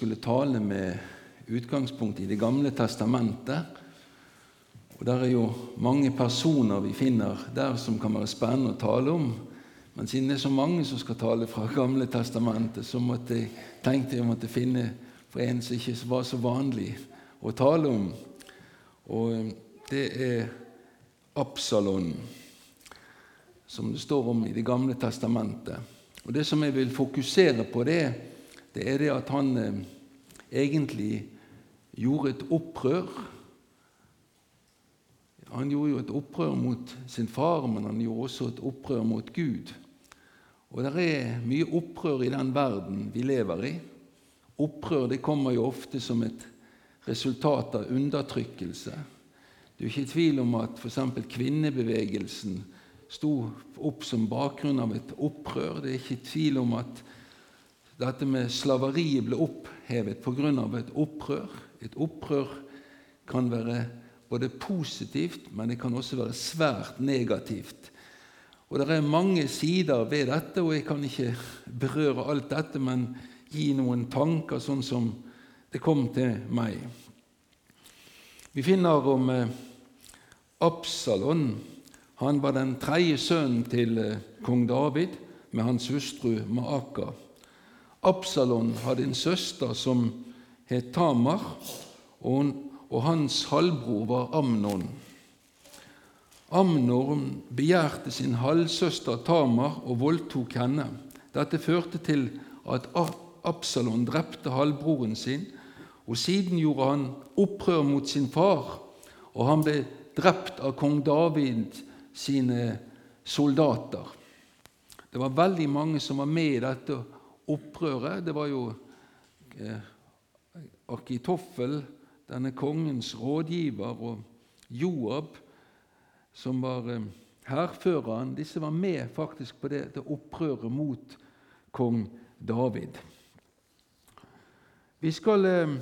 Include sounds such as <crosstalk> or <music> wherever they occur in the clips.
skulle tale med utgangspunkt i Det gamle testamentet. Og Det er jo mange personer vi finner der som kan være spennende å tale om. Men siden det er så mange som skal tale fra <laughs> Gamle testamentet, så jeg, tenkte jeg måtte finne for en som ikke var så vanlig å tale om. Og eh, det er Absalon, som det står om i Det gamle testamentet. Og Det som jeg vil fokusere på, det, det er det at han eh, egentlig gjorde et opprør. Han gjorde jo et opprør mot sin far, men han gjorde også et opprør mot Gud. Og det er mye opprør i den verden vi lever i. Opprør det kommer jo ofte som et resultat av undertrykkelse. Det er jo ikke tvil om at f.eks. kvinnebevegelsen sto opp som bakgrunn av et opprør. Det er ikke tvil om at dette med slaveriet ble opphevet pga. et opprør. Et opprør kan være både positivt, men det kan også være svært negativt. Og Det er mange sider ved dette, og jeg kan ikke berøre alt dette, men gi noen tanker sånn som det kom til meg. Vi finner om eh, Absalon. Han var den tredje sønnen til eh, kong David med hans hustru Maaka. Absalon hadde en søster som het Tamar, og, hans halvbror var Amnon. Amnon begjærte sin halvsøster Tamar og voldtok henne. Dette førte til at Absalon drepte halvbroren sin, og siden gjorde han opprør mot sin far, og han ble drept av kong David sine soldater. Det var veldig mange som var med i dette opprøret. Det var jo eh, Akitoffel, denne kongens rådgiver, og Joab som var eh, hærføreren, disse var med faktisk på det, det opprøret mot kong David. Vi skal eh,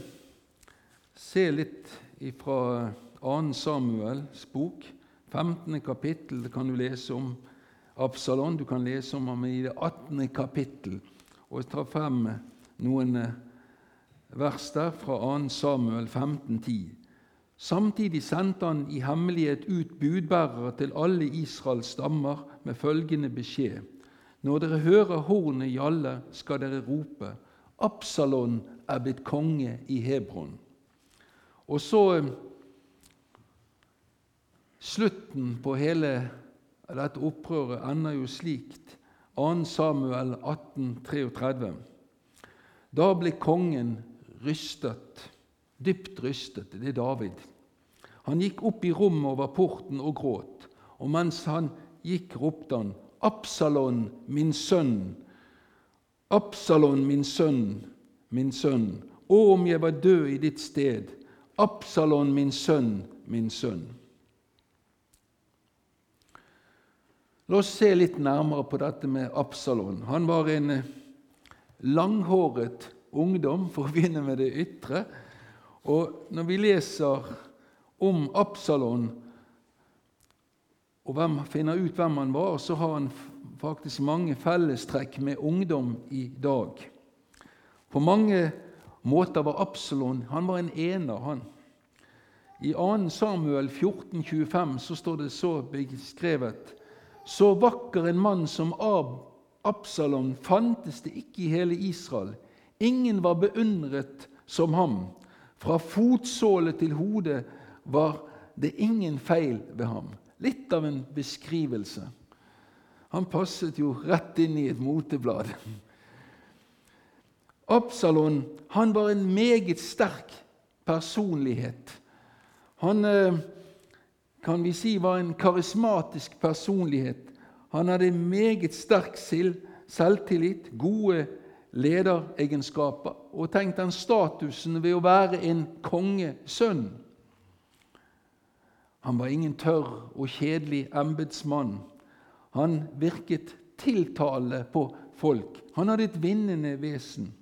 se litt fra 2. Samuels bok, 15. kapittel. Det kan du lese om Absalon. Du kan lese om ham i det 18. kapittel. Og tar frem noen eh, vers der fra 2. Samuel 15, 10. Samtidig sendte han i hemmelighet ut budbærere til alle Israels stammer med følgende beskjed.: Når dere hører hornet gjalle, skal dere rope:" Absalon er blitt konge i Hebron. Og så eh, Slutten på hele dette opprøret ender jo slikt. 2. Samuel 18, 33. Da ble kongen rystet dypt rystet. Det er David. Han gikk opp i rommet over porten og gråt. Og mens han gikk, ropte han, 'Absalon, min sønn! Absalon, min sønn, min sønn! Å, om jeg var død i ditt sted! Absalon, min sønn, min sønn!' La oss se litt nærmere på dette med Absalon. Han var en langhåret ungdom, for å begynne med det ytre. Og når vi leser om Absalon og hvem, finner ut hvem han var, så har han faktisk mange fellestrekk med ungdom i dag. På mange måter var Absalon han var en ener. han. I 2. Samuel 14, 25 så står det så beskrevet Så vakker en mann som Absalom fantes det ikke i hele Israel. Ingen var beundret som ham. Fra fotsåle til hode var det ingen feil ved ham. Litt av en beskrivelse. Han passet jo rett inn i et moteblad. Absalon han var en meget sterk personlighet. Han eh, kan vi si var en karismatisk personlighet. Han hadde meget sterk selvtillit, gode lederegenskaper. Og tenk den statusen ved å være en kongesønn. Han var ingen tørr og kjedelig embetsmann. Han virket tiltalende på folk. Han hadde et vinnende vesen.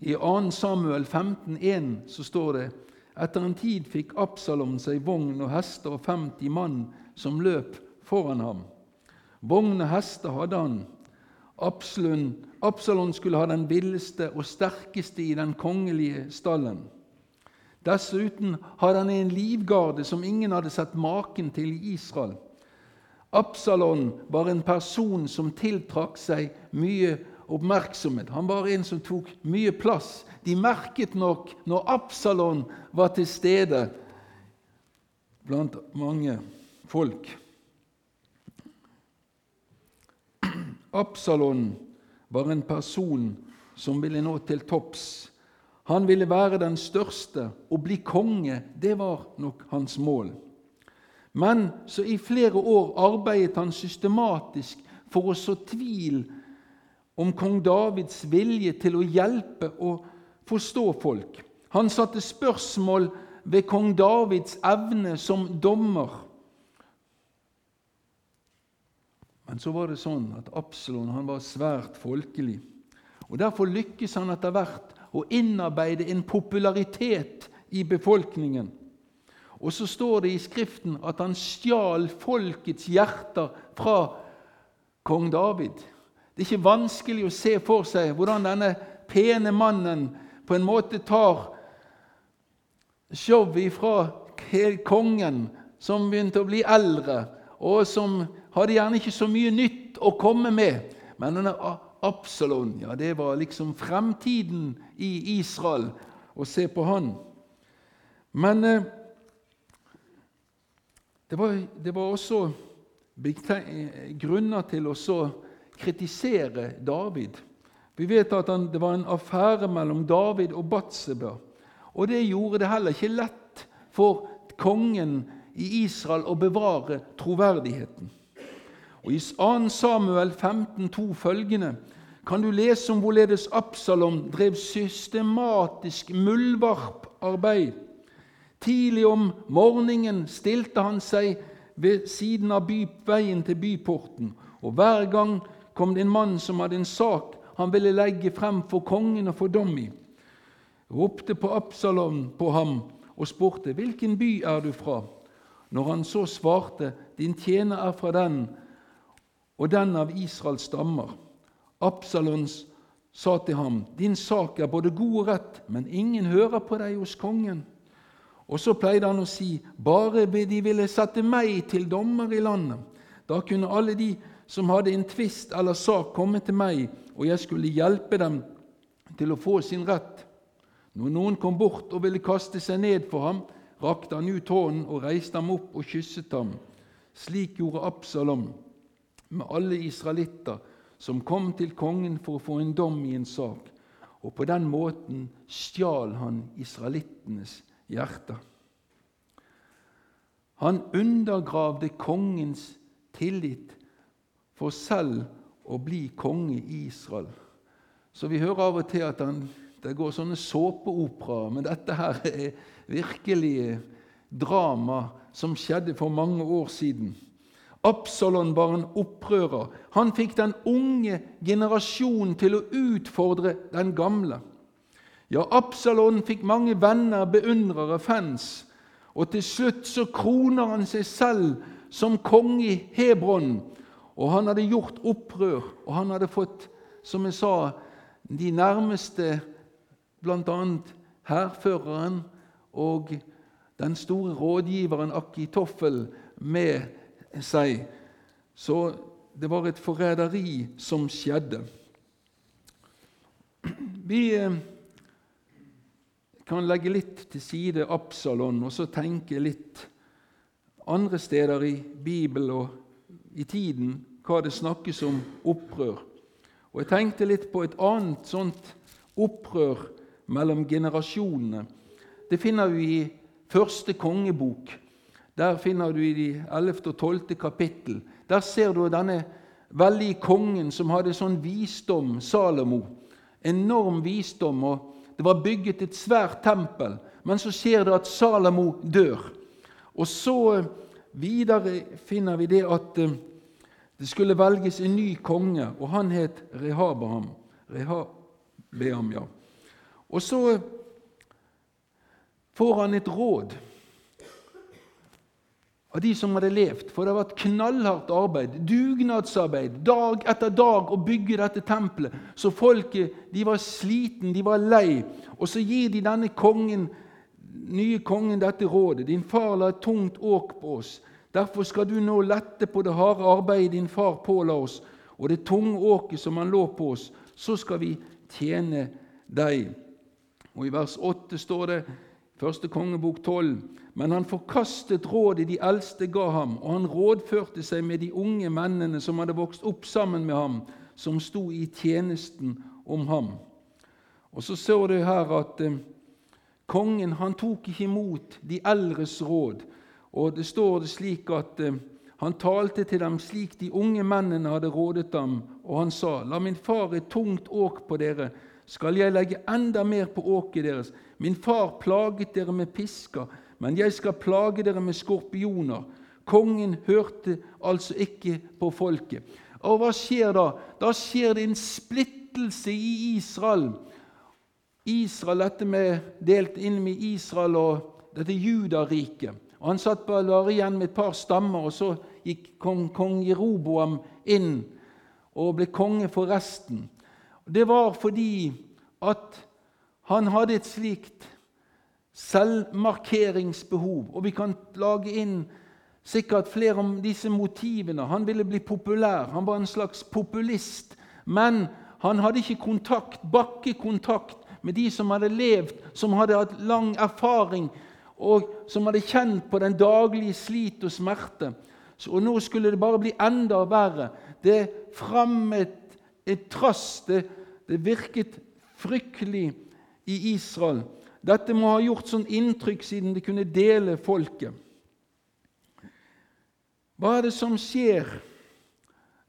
I 2. Samuel 15,1 så står det etter en tid fikk Absalom seg vogn og hester og 50 mann som løp foran ham. Vogn og hester hadde han, Absalon, skulle ha den villeste og sterkeste i den kongelige stallen. Dessuten hadde han en livgarde som ingen hadde sett maken til i Israel. Absalon var en person som tiltrakk seg mye oppmerksomhet. Han var en som tok mye plass. De merket nok når Absalon var til stede blant mange folk. Absalon var en person som ville nå til topps. Han ville være den største. Å bli konge, det var nok hans mål. Men så i flere år arbeidet han systematisk for å så tvil om kong Davids vilje til å hjelpe og forstå folk. Han satte spørsmål ved kong Davids evne som dommer. Men så var det sånn at Absalon han var svært folkelig. og Derfor lykkes han etter hvert å innarbeide en popularitet i befolkningen. Og så står det i Skriften at han stjal folkets hjerter fra kong David. Det er ikke vanskelig å se for seg hvordan denne pene mannen på en måte tar showet ifra kongen, som begynte å bli eldre, og som hadde gjerne ikke så mye nytt å komme med. Men denne Absalon, ja, det var liksom fremtiden i Israel å se på han. Men eh, det, var, det var, også grunner til å kritisere David. Vi vet at han, det var en affære mellom David og Batseba. Og det gjorde det heller ikke lett for kongen i Israel å bevare troverdigheten. Og I 2. Samuel 15,2 følgende kan du lese om hvorledes Absalom drev systematisk muldvarparbeid. Tidlig om morgenen stilte han seg ved siden av by, veien til byporten, og hver gang kom det en mann som hadde en sak han ville legge frem for kongen og for dom i. Ropte på Absalom på ham og spurte, 'Hvilken by er du fra?' Når han så svarte, 'Din tjener er fra den' og den av Israels stammer. Absalons sa til ham, Din sak er både god og rett, men ingen hører på deg hos kongen. Og så pleide han å si, bare de ville sette meg til dommer i landet. Da kunne alle de som hadde en tvist eller sak, komme til meg, og jeg skulle hjelpe dem til å få sin rett. Når noen kom bort og ville kaste seg ned for ham, rakte han ut hånden og reiste ham opp og kysset ham. Slik gjorde Absalom med alle israelitter som kom til kongen for å få en dom i en sak. Og på den måten stjal han israelittenes hjerter. Han undergravde kongens tillit for selv å bli konge i Israel. Så vi hører av og til at han, det går sånne såpeoperaer, men dette her er virkelig drama som skjedde for mange år siden. Absalon var en opprører. Han fikk den unge generasjonen til å utfordre den gamle. Ja, Absalon fikk mange venner, beundrere, fans. Og til slutt så kroner han seg selv som konge i Hebron. Og han hadde gjort opprør, og han hadde fått, som jeg sa, de nærmeste, bl.a. hærføreren og den store rådgiveren Akitoffel med seg. Så det var et forræderi som skjedde. Vi eh, kan legge litt til side Absalon og så tenke litt andre steder i Bibelen og i tiden hva det snakkes om opprør. Og Jeg tenkte litt på et annet sånt opprør mellom generasjonene. Det finner vi i første kongebok, der finner du i de 11. og 12. kapittel. Der ser du denne veldige kongen som hadde sånn visdom, Salomo. Enorm visdom. og Det var bygget et svært tempel. Men så skjer det at Salomo dør. Og så videre finner vi det at eh, det skulle velges en ny konge, og han het Rehabam. Rehabeam, ja. Og så får han et råd av de som hadde levd. For det har vært knallhardt arbeid, dugnadsarbeid, dag etter dag å bygge dette tempelet. Så folket de var sliten, de var lei. Og så gir de denne kongen, nye kongen dette rådet. Din far la et tungt åk på oss. Derfor skal du nå lette på det harde arbeidet din far påla oss, og det tunge åket som han lå på oss. Så skal vi tjene deg. Og I vers 8 står det, første kongebok 12, men han forkastet rådet de eldste ga ham, og han rådførte seg med de unge mennene som hadde vokst opp sammen med ham, som sto i tjenesten om ham. Og Så står det her at eh, kongen han tok ikke imot de eldres råd. Og Det står det slik at eh, han talte til dem slik de unge mennene hadde rådet dem, og han sa:" La min far et tungt åk på dere, skal jeg legge enda mer på åket deres. Min far plaget dere med pisker, men jeg skal plage dere med skorpioner. Kongen hørte altså ikke på folket. Og hva skjer da? Da skjer det en splittelse i Israel. Israel, Dette med delt inn med Israel og dette Judariket. Og Han satt bare igjen med et par stammer, og så gikk kong, kong Jeroboam inn og ble konge for resten. Det var fordi at han hadde et slikt selvmarkeringsbehov. Og vi kan lage inn sikkert flere om disse motivene. Han ville bli populær. Han var en slags populist. Men han hadde ikke kontakt, bakkekontakt med de som hadde levd, som hadde hatt lang erfaring, og som hadde kjent på den daglige slit og smerte. Og nå skulle det bare bli enda verre. Det fremmet et trass. Det, det virket fryktelig i Israel. Dette må ha gjort sånn inntrykk siden det kunne dele folket. Hva er det som skjer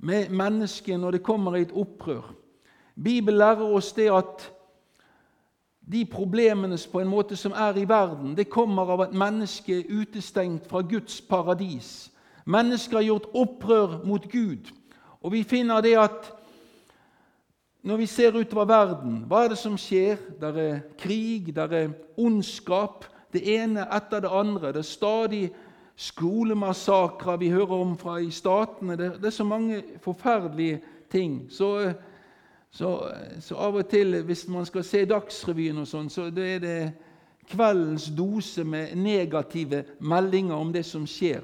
med mennesket når det kommer i et opprør? Bibelen lærer oss det at de problemene på en måte som er i verden, det kommer av at mennesket er utestengt fra Guds paradis. Mennesker har gjort opprør mot Gud. Og vi finner det at når vi ser utover verden, hva er det som skjer? Det er krig, det er ondskap, det ene etter det andre. Det er stadig skolemassakrer vi hører om fra i statene. Det, er så mange forferdelige ting. Så, så, så, av og til, hvis man skal se Dagsrevyen, og sånn, så er det kveldens dose med negative meldinger om det som skjer.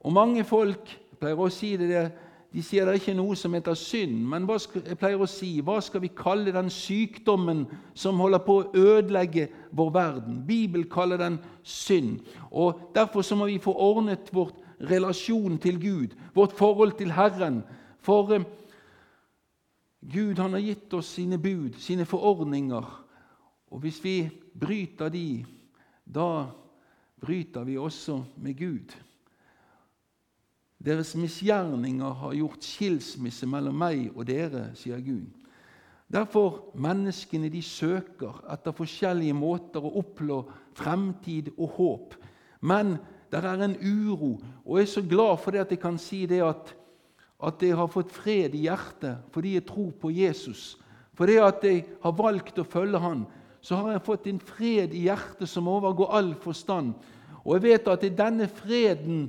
Og mange folk pleier å si det der de sier det er ikke noe som heter synd, men hva skal, jeg pleier å si, hva skal vi kalle den sykdommen som holder på å ødelegge vår verden? Bibelen kaller den synd. Og Derfor så må vi få ordnet vårt relasjon til Gud, vårt forhold til Herren. For eh, Gud han har gitt oss sine bud, sine forordninger. Og hvis vi bryter de, da bryter vi også med Gud. Deres misgjerninger har gjort skilsmisse mellom meg og dere, sier Gud. Derfor menneskene de søker etter forskjellige måter å oppnå fremtid og håp. Men det er en uro, og jeg er så glad for det at jeg kan si det at, at jeg har fått fred i hjertet fordi jeg tror på Jesus. Fordi at jeg har valgt å følge Han, så har jeg fått en fred i hjertet som overgår all forstand. Og jeg vet at det er denne freden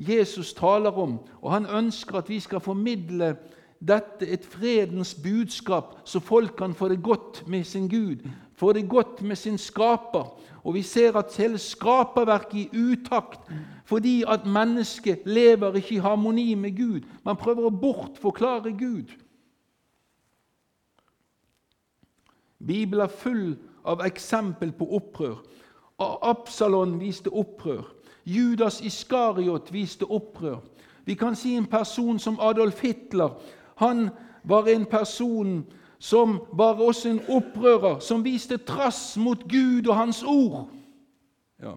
Jesus taler om, og han ønsker at vi skal formidle dette, et fredens budskap, så folk kan få det godt med sin Gud, få det godt med sin skaper. Og Vi ser at hele skaperverket er i utakt fordi at mennesket lever ikke i harmoni med Gud. Man prøver å bortforklare Gud. Bibelen er full av eksempel på opprør. Absalon viste opprør. Judas Iskariot viste opprør. Vi kan si en person som Adolf Hitler. Han var en person som var også en opprører, som viste trass mot Gud og Hans ord. Ja.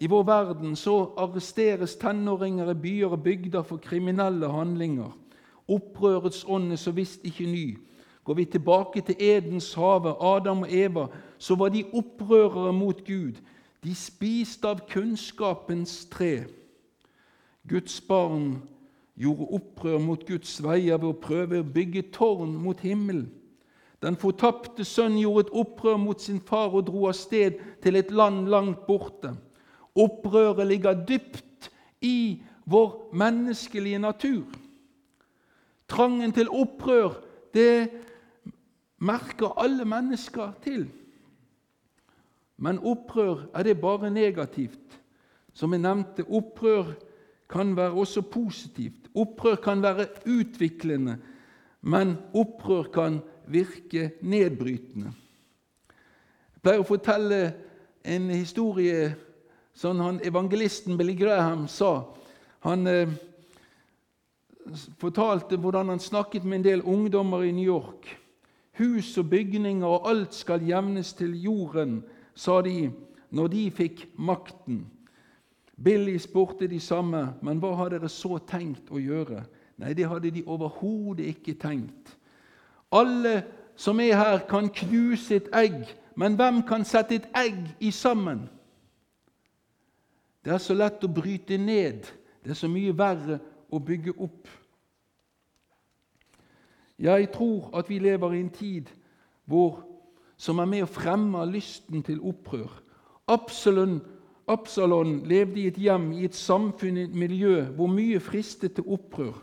I vår verden så arresteres tenåringer i byer og bygder for kriminelle handlinger. Opprørets ånd er så visst ikke ny. Går vi tilbake til Edens hage, Adam og Eva, så var de opprørere mot Gud. De spiste av kunnskapens tre. Guds barn gjorde opprør mot Guds veier ved å prøve å bygge tårn mot himmelen. Den fortapte sønn gjorde et opprør mot sin far og dro av sted til et land langt borte. Opprøret ligger dypt i vår menneskelige natur. Trangen til opprør, det merker alle mennesker til. Men opprør, er det bare negativt? Som jeg nevnte, opprør kan være også positivt. Opprør kan være utviklende, men opprør kan virke nedbrytende. Jeg pleier å fortelle en historie som han, evangelisten Billy Graham sa. Han eh, fortalte hvordan han snakket med en del ungdommer i New York. Hus og bygninger og alt skal jevnes til jorden, sa de når de fikk makten. Billy spurte de samme, men hva har dere så tenkt å gjøre? Nei, det hadde de overhodet ikke tenkt. Alle som er her, kan knuse et egg, men hvem kan sette et egg i sammen? Det er så lett å bryte ned. Det er så mye verre å bygge opp. Jeg tror at vi lever i en tid hvor, som er med å fremme lysten til opprør. Absalon Absalon levde i et hjem, i et samfunn, i et miljø hvor mye fristet til opprør.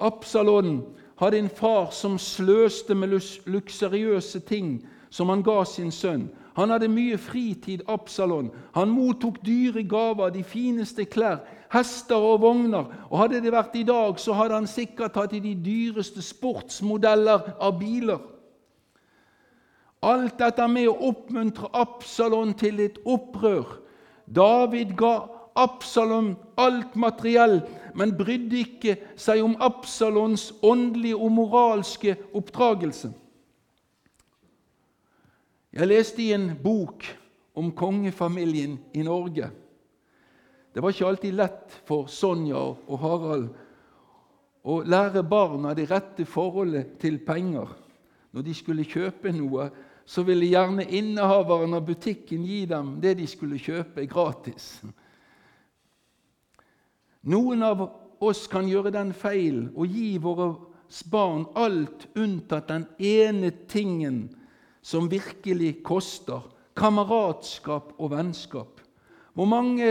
Absalon hadde en far som sløste med luksuriøse ting som han ga sin sønn. Han hadde mye fritid, Absalon. Han mottok dyre gaver, de fineste klær, hester og vogner. Og Hadde det vært i dag, så hadde han sikkert hatt de dyreste sportsmodeller av biler. Alt dette med å oppmuntre Absalon til et opprør David ga Absalom alt materiell, men brydde ikke seg om Absalons åndelige og moralske oppdragelse. Jeg leste i en bok om kongefamilien i Norge. Det var ikke alltid lett for Sonja og Harald å lære barna det rette forholdet til penger. Når de skulle kjøpe noe, så ville gjerne innehaveren av butikken gi dem det de skulle kjøpe, gratis. Noen av oss kan gjøre den feil å gi våre barn alt unntatt den ene tingen som virkelig koster kameratskap og vennskap. Hvor mange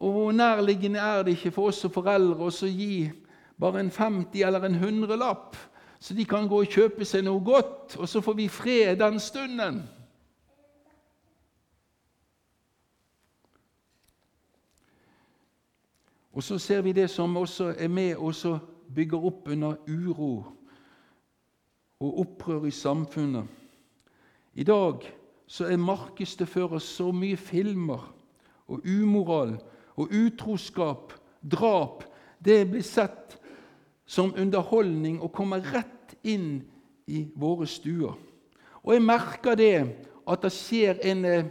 og hvor nærliggende er det ikke for oss som foreldre å gi bare en 50 eller en 100-lapp så de kan gå og kjøpe seg noe godt, og så får vi fred den stunden. Og så ser vi det som også er med og bygger opp under uro og opprør i samfunnet. I dag så er markedsført så mye filmer og umoral og utroskap, drap. Det blir sett som underholdning og kommer rett inn i våre stuer. Og jeg merker det at det skjer en, eh,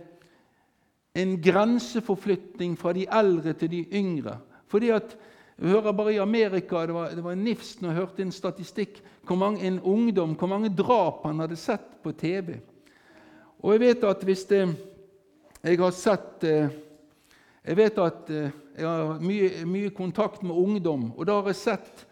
en grenseforflytning fra de eldre til de yngre. Fordi at, jeg hører bare i Amerika, Det var, det var nifst når jeg hørte en statistikk hvor mange, en ungdom, hvor mange drap han hadde sett på TV. Og jeg vet at hvis det, jeg har sett eh, Jeg vet at eh, jeg har mye, mye kontakt med ungdom, og da har jeg sett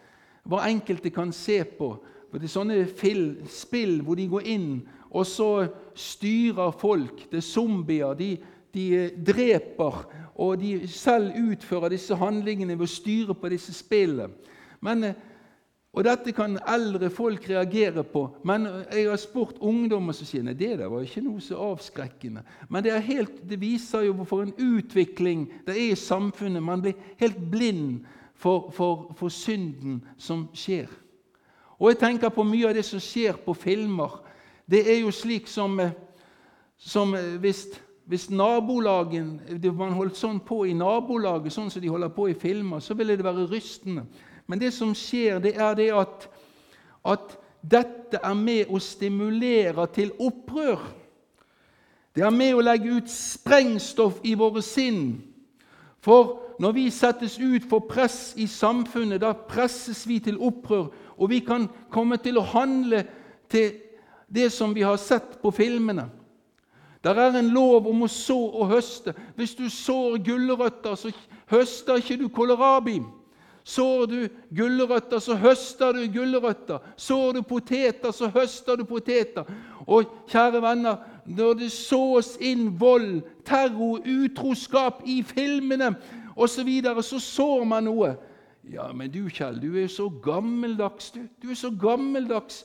hva enkelte kan se på. For Det er sånne spill hvor de går inn og så styrer folk. Det er zombier. De, de dreper, og de selv utfører disse handlingene ved å styre på disse spillene. Men, og Dette kan eldre folk reagere på, men jeg har spurt ungdommer som sier nei, det der var ikke noe så avskrekkende. Men det, helt, det viser jo hvorfor en utvikling det er i samfunnet. Man blir helt blind for, for, for synden som skjer. Og jeg tenker på mye av det som skjer på filmer. Det er jo slik som, eh, som eh, hvis, hvis nabolagen Man holdt sånn på i nabolaget, sånn som de holder på i filmer, så ville det være rystende. Men det som skjer, det er det at, at dette er med å stimulere til opprør. Det er med å legge ut sprengstoff i våre sinn. For når vi settes ut for press i samfunnet, da presses vi til opprør, og vi kan komme til å handle til det som vi har sett på filmene. Der er en lov om å så og høste. Hvis du sår gulrøtter, så høster ikke du kålrabi. Sår du gulrøtter, så høster du gulrøtter. Sår du poteter, så høster du poteter. Og kjære venner, når det sås inn vold, terror, utroskap i filmene osv., så, videre, så sår man noe. Ja, men du, Kjell, du er jo så gammeldags. Du, du er så gammeldags.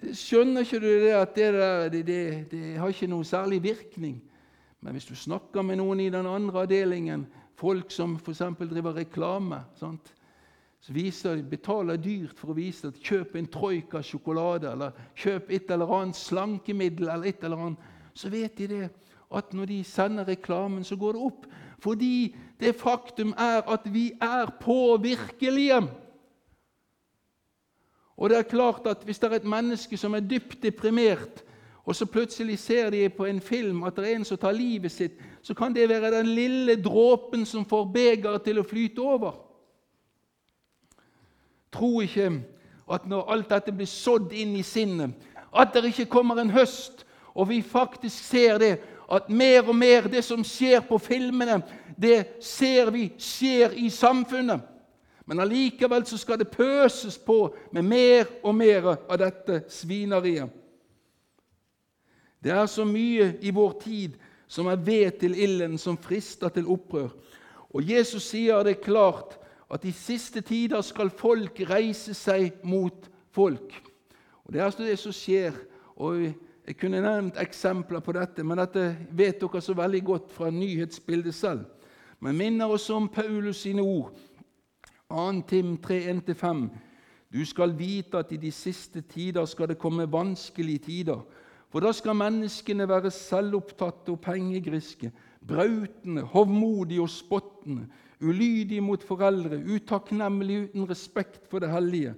Skjønner ikke du det at det, der, det, det, det har ikke noe særlig virkning? Men hvis du snakker med noen i den andre avdelingen, folk som f.eks. driver reklame sant? så viser, betaler dyrt for å vise at kjøp en troika sjokolade eller kjøp et eller annet slankemiddel, eller et eller annet, så vet de det at når de sender reklamen, så går det opp. Fordi det faktum er at vi er påvirkelige. Og det er klart at Hvis det er et menneske som er dypt deprimert, og så plutselig ser de på en film at det er en som tar livet sitt, så kan det være den lille dråpen som får begeret til å flyte over. Tro ikke at når alt dette blir sådd inn i sinnet, at det ikke kommer en høst, og vi faktisk ser det, at mer og mer det som skjer på filmene, det ser vi skjer i samfunnet. Men allikevel så skal det pøses på med mer og mer av dette svineriet. Det er så mye i vår tid som er ved til ilden, som frister til opprør. Og Jesus sier det klart at i siste tider skal folk reise seg mot folk. Og Det er altså det som skjer. og Jeg kunne nevnt eksempler på dette, men dette vet dere så veldig godt fra nyhetsbildet selv. Men minner oss om Paulus sine ord. 2. Tim 3.1-5. Du skal vite at i de siste tider skal det komme vanskelige tider. For da skal menneskene være selvopptatte og pengegriske, brautende, hovmodige og spottende, ulydige mot foreldre, utakknemlige uten respekt for det hellige,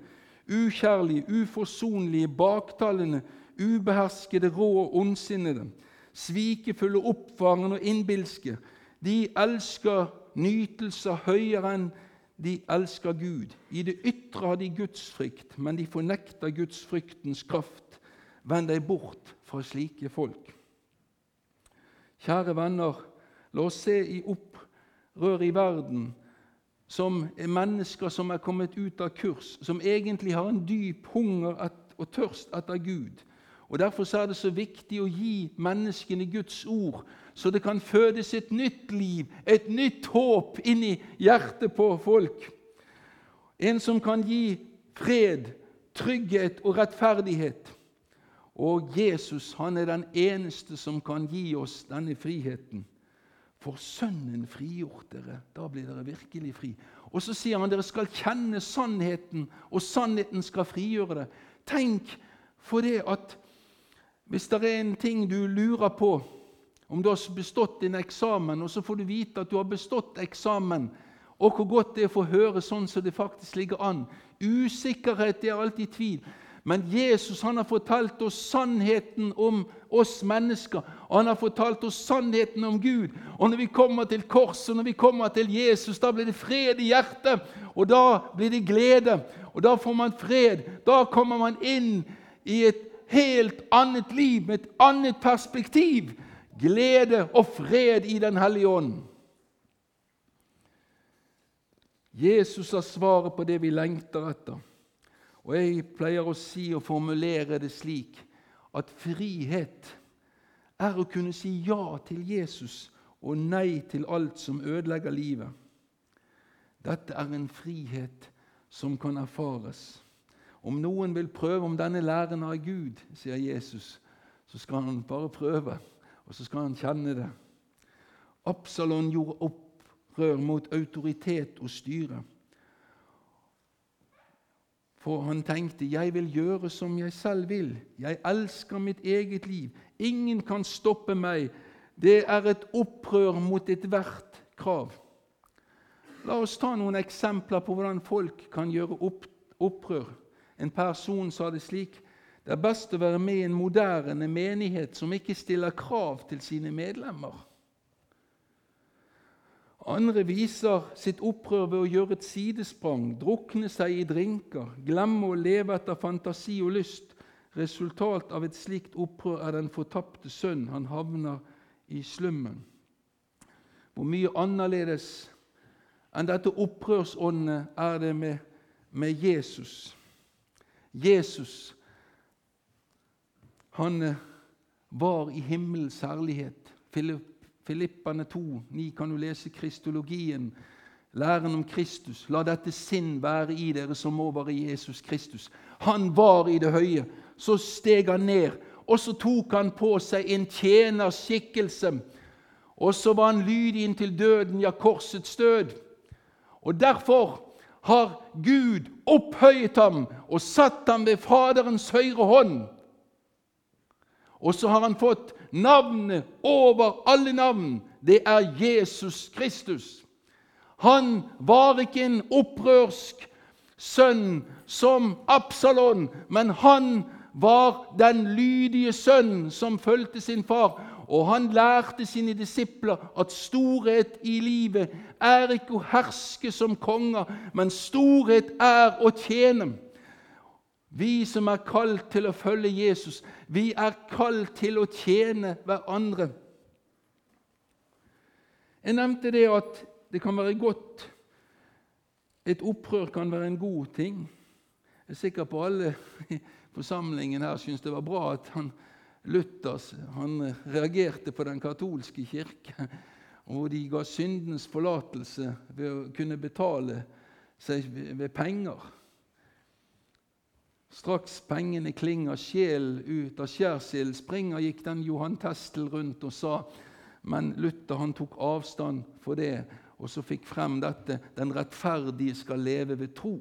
ukjærlige, uforsonlige, baktalende, ubeherskede, rå og ondsinnede, svikefulle, oppfarende og innbilske. De elsker nytelser høyere enn de elsker Gud. I det ytre har de gudsfrykt, men de fornekter gudsfryktens kraft. Vend deg bort fra slike folk. Kjære venner, la oss se i opprør i verden som er mennesker som er kommet ut av kurs, som egentlig har en dyp hunger og tørst etter Gud. Og Derfor er det så viktig å gi menneskene Guds ord, så det kan fødes et nytt liv, et nytt håp inn i hjertet på folk. En som kan gi fred, trygghet og rettferdighet. Og Jesus han er den eneste som kan gi oss denne friheten. For Sønnen frigjort dere, da blir dere virkelig fri. Og så sier han dere skal kjenne sannheten, og sannheten skal frigjøre det. Tenk for det at hvis det er en ting du lurer på, om du har bestått din eksamen, og så får du vite at du har bestått eksamen, og hvor godt det er å få høre sånn som det faktisk ligger an Usikkerhet er alltid tvil. Men Jesus han har fortalt oss sannheten om oss mennesker. Og han har fortalt oss sannheten om Gud. Og når vi kommer til korset, når vi kommer til Jesus, da blir det fred i hjertet. Og da blir det glede. Og da får man fred. Da kommer man inn i et helt annet liv med et annet perspektiv. Glede og fred i Den hellige ånd. Jesus har svaret på det vi lengter etter. Og Jeg pleier å si og formulere det slik at frihet er å kunne si ja til Jesus og nei til alt som ødelegger livet. Dette er en frihet som kan erfares. Om noen vil prøve om denne læren av Gud, sier Jesus, så skal han bare prøve, og så skal han kjenne det. Absalon gjorde opprør mot autoritet og styre. For han tenkte 'Jeg vil gjøre som jeg selv vil'. 'Jeg elsker mitt eget liv. Ingen kan stoppe meg.' Det er et opprør mot ethvert krav. La oss ta noen eksempler på hvordan folk kan gjøre opp, opprør. En person sa det slik det er best å være med i en moderne menighet som ikke stiller krav til sine medlemmer. Andre viser sitt opprør ved å gjøre et sidesprang, drukne seg i drinker, glemme å leve etter fantasi og lyst. Resultat av et slikt opprør er den fortapte sønn. Han havner i slummen. Hvor mye annerledes enn dette opprørsåndet er det med, med Jesus. Jesus han var i himmelens herlighet. Filippane 2, 9 kan du lese kristologien, læren om Kristus. La dette sinn være i dere som være i Jesus Kristus. Han var i det høye. Så steg han ned, og så tok han på seg en tjenerskikkelse. Og så var han lydig inntil døden, ja, korsets død. Og derfor har Gud opphøyet ham og satt ham ved Faderens høyre hånd. Og så har han fått navnet over alle navn. Det er Jesus Kristus. Han var ikke en opprørsk sønn som Absalon, men han var den lydige sønn som fulgte sin far. Og han lærte sine disipler at storhet i livet er ikke å herske som konger, men storhet er å tjene. Vi som er kalt til å følge Jesus, vi er kalt til å tjene hverandre. Jeg nevnte det at det kan være godt Et opprør kan være en god ting. Jeg er sikker på alle i forsamlingen her syns det var bra at han Luthers han reagerte på den katolske kirke, og de ga syndens forlatelse ved å kunne betale seg ved penger. Straks pengene klinger sjelen ut av skjærsilden, springer gikk den Johan Testel rundt og sa Men Luther han tok avstand for det, og så fikk frem dette den rettferdige skal leve ved tro.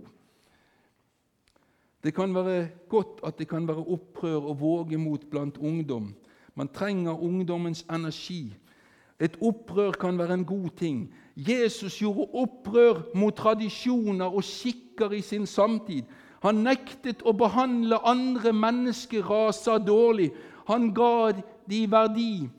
Det kan være godt at det kan være opprør og vågemot blant ungdom. Man trenger ungdommens energi. Et opprør kan være en god ting. Jesus gjorde opprør mot tradisjoner og skikker i sin samtid. Han nektet å behandle andre menneskeraser dårlig. Han ga de verdi.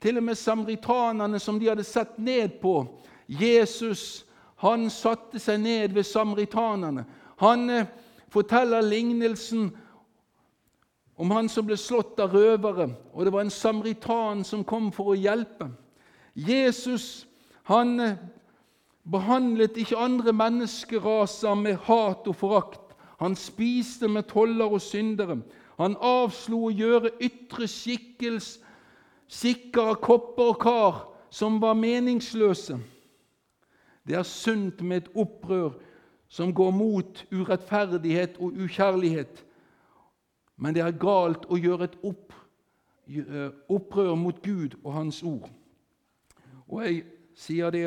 Til og med samaritanerne som de hadde sett ned på. Jesus han satte seg ned ved samaritanerne. Han eh, forteller lignelsen om han som ble slått av røvere, og det var en samaritan som kom for å hjelpe. Jesus han eh, behandlet ikke andre menneskeraser med hat og forakt. Han spiste med toller og syndere. Han avslo å gjøre ytre skikkels, skikker av kopper og kar som var meningsløse. Det er sunt med et opprør som går mot urettferdighet og ukjærlighet. Men det er galt å gjøre et eh, opprør mot Gud og Hans ord. Og jeg sier det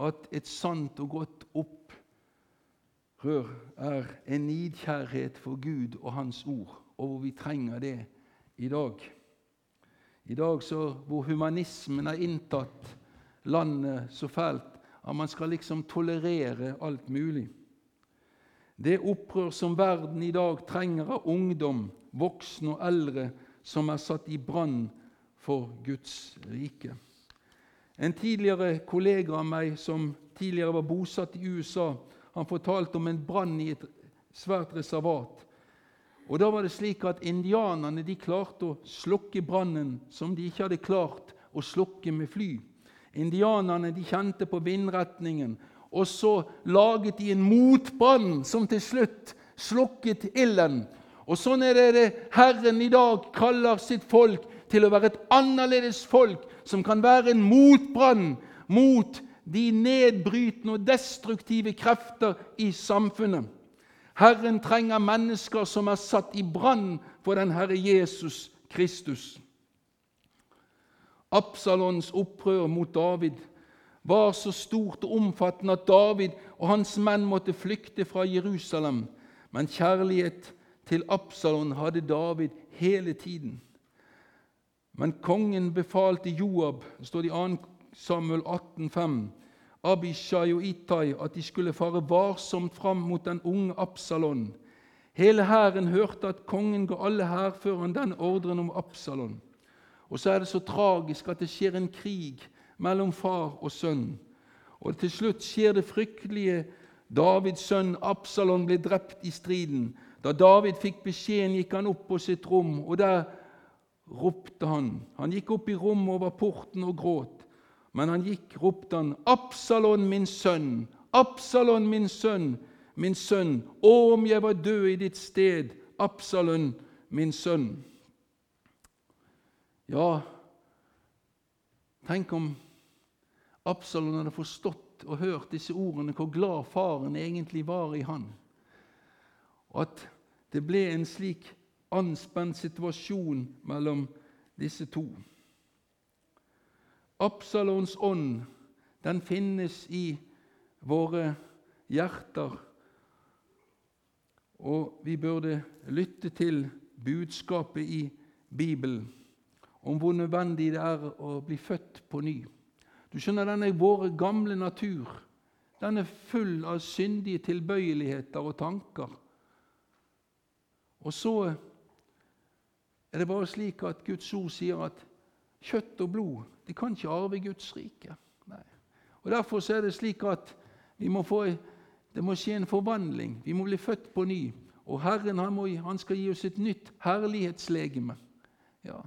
at et sant og godt opprør er en nidkjærhet for Gud og Hans ord, og hvor vi trenger det i dag. I dag så, hvor humanismen har inntatt landet så fælt at man skal liksom tolerere alt mulig. Det opprør som verden i dag trenger av ungdom, voksne og eldre, som er satt i brann for Guds rike. En tidligere kollega av meg som tidligere var bosatt i USA, han fortalte om en brann i et svært reservat. Og Da var det slik at indianerne de klarte å slukke brannen som de ikke hadde klart å slukke med fly. Indianerne de kjente på vindretningen, og så laget de en motbrann som til slutt slukket ilden. Og Sånn er det, det Herren i dag kaller sitt folk til å være et annerledes folk, som kan være en motbrann mot de nedbrytende og destruktive krefter i samfunnet. Herren trenger mennesker som er satt i brann for den Herre Jesus Kristus. Absalons opprør mot David var så stort og omfattende at David og hans menn måtte flykte fra Jerusalem. Men kjærlighet til Absalon hadde David hele tiden. Men kongen befalte Joab, står det i 2. Samuel 18,5, Abishai og Itai at de skulle fare varsomt fram mot den unge Absalon. Hele hæren hørte at kongen ga alle hærførerne den ordren om Absalon. Og så er det så tragisk at det skjer en krig mellom far og sønn. Og til slutt skjer det fryktelige. Davids sønn Absalon ble drept i striden. Da David fikk beskjeden, gikk han opp på sitt rom, og der ropte han. Han gikk opp i rommet over porten og gråt. Men han gikk, ropte han, 'Absalon, min sønn! Absalon, min sønn! Min sønn! Å, om jeg var død i ditt sted! Absalon, min sønn!' Ja, tenk om Absalon hadde forstått og hørt disse ordene, hvor glad faren egentlig var i han. Og at det ble en slik anspent situasjon mellom disse to. Absalons ånd den finnes i våre hjerter, og vi burde lytte til budskapet i Bibelen om hvor nødvendig det er å bli født på ny. Du skjønner, denne våre gamle natur den er full av syndige tilbøyeligheter og tanker. Og så er det bare slik at Guds ord sier at kjøtt og blod de kan ikke arve Guds rike. Nei. Og Derfor er det slik at må få, det må skje en forvandling. Vi må bli født på ny. Og Herren han, må, han skal gi oss et nytt herlighetslegeme. Ja.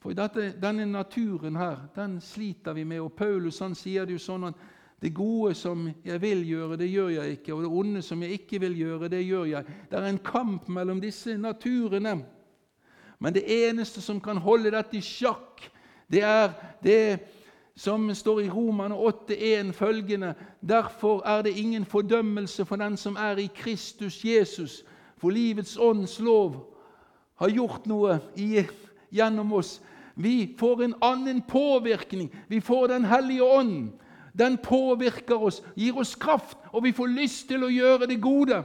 For dette, denne naturen her, den sliter vi med. Og Paulus han sier det jo sånn at det gode som jeg vil gjøre, det gjør jeg ikke. Og det onde som jeg ikke vil gjøre, det gjør jeg. Det er en kamp mellom disse naturene. Men det eneste som kan holde dette i sjakk, det er det som står i Romane 8,1 følgende Derfor er det ingen fordømmelse for den som er i Kristus Jesus, for livets ånds lov har gjort noe i, gjennom oss. Vi får en annen påvirkning. Vi får Den hellige ånd. Den påvirker oss, gir oss kraft, og vi får lyst til å gjøre det gode.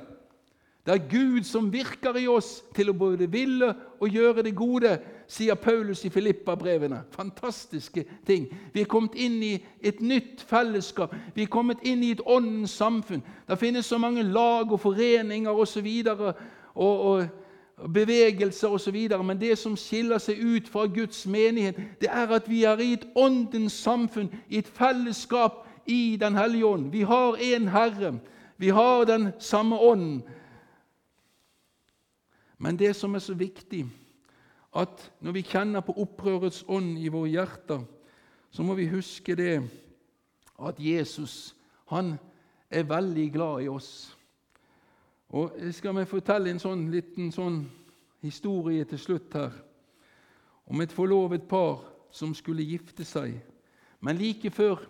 Det er Gud som virker i oss til å både ville og gjøre det gode, sier Paulus i Filippa-brevene. Fantastiske ting. Vi er kommet inn i et nytt fellesskap. Vi er kommet inn i et åndens samfunn. Det finnes så mange lag og foreninger osv. Og, og, og bevegelser osv. Men det som skiller seg ut fra Guds menighet, det er at vi er i et åndens samfunn, i et fellesskap i Den hellige ånd. Vi har én Herre. Vi har den samme ånden. Men det som er så viktig, at når vi kjenner på opprørets ånd i våre hjerter, så må vi huske det at Jesus han er veldig glad i oss. Og Jeg skal meg fortelle en sånn liten sånn historie til slutt her om et forlovet par som skulle gifte seg. Men like før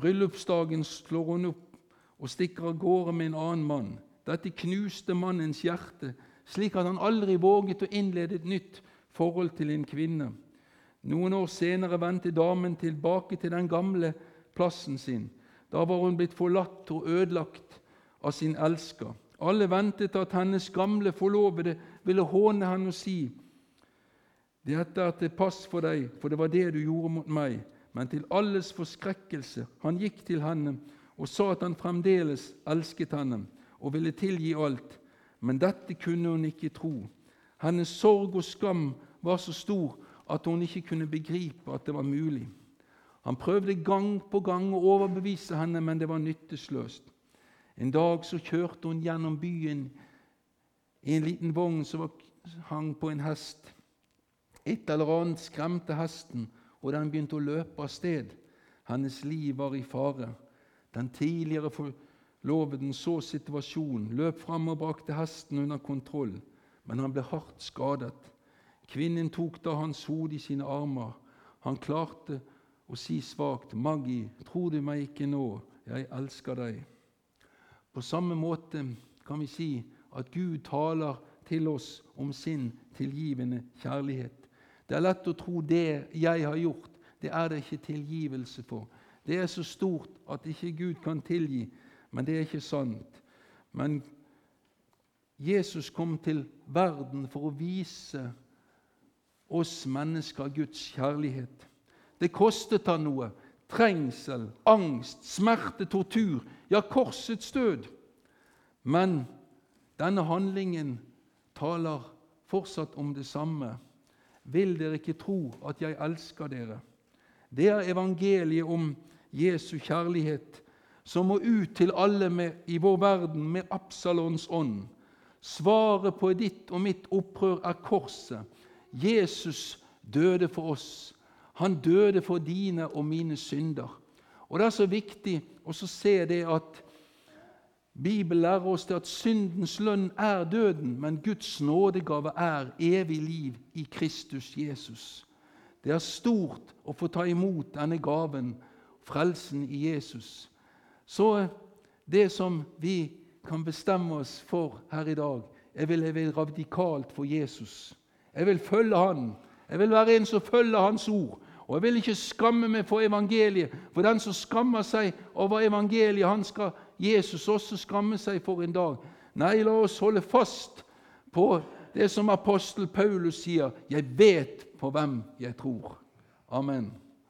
bryllupsdagen slår hun opp og stikker av gårde med en annen mann. Dette knuste mannens hjerte slik at han aldri våget å innlede et nytt forhold til en kvinne. Noen år senere vendte damen tilbake til den gamle plassen sin. Da var hun blitt forlatt og ødelagt av sin elsker. Alle ventet at hennes gamle forlovede ville håne henne og si:" Dette er til pass for deg, for det var det du gjorde mot meg. Men til alles forskrekkelse, han gikk til henne og sa at han fremdeles elsket henne og ville tilgi alt. Men dette kunne hun ikke tro. Hennes sorg og skam var så stor at hun ikke kunne begripe at det var mulig. Han prøvde gang på gang å overbevise henne, men det var nytteløst. En dag så kjørte hun gjennom byen i en liten vogn som hang på en hest. Et eller annet skremte hesten, og den begynte å løpe av sted. Hennes liv var i fare. Den tidligere forloveden så situasjonen, løp fram og brakte hesten under kontroll, men han ble hardt skadet. Kvinnen tok da hans hode i sine armer. Han klarte å si svakt, 'Maggie, tror du meg ikke nå? Jeg elsker deg.' På samme måte kan vi si at Gud taler til oss om sin tilgivende kjærlighet. Det er lett å tro det jeg har gjort, det er det ikke tilgivelse for. Det er så stort at ikke Gud kan tilgi. Men det er ikke sant. Men Jesus kom til verden for å vise oss mennesker Guds kjærlighet. Det kostet han noe. Trengsel, angst, smerte, tortur, ja, korsets død. Men denne handlingen taler fortsatt om det samme. Vil dere ikke tro at jeg elsker dere? Det er evangeliet om Jesu kjærlighet som må ut til alle med, i vår verden med Absalons ånd. Svaret på ditt og mitt opprør er korset. Jesus døde for oss. Han døde for dine og mine synder. Og Det er så viktig å se det at Bibelen lærer oss det at syndens lønn er døden, men Guds nådegave er evig liv i Kristus Jesus. Det er stort å få ta imot denne gaven, frelsen i Jesus. Så det som vi kan bestemme oss for her i dag Jeg vil leve radikalt for Jesus. Jeg vil følge Han. Jeg vil være en som følger Hans ord. Og jeg vil ikke skamme meg for evangeliet, for den som skammer seg over evangeliet, han skal Jesus også skamme seg for en dag. Nei, la oss holde fast på det som apostel Paulus sier. Jeg vet på hvem jeg tror. Amen.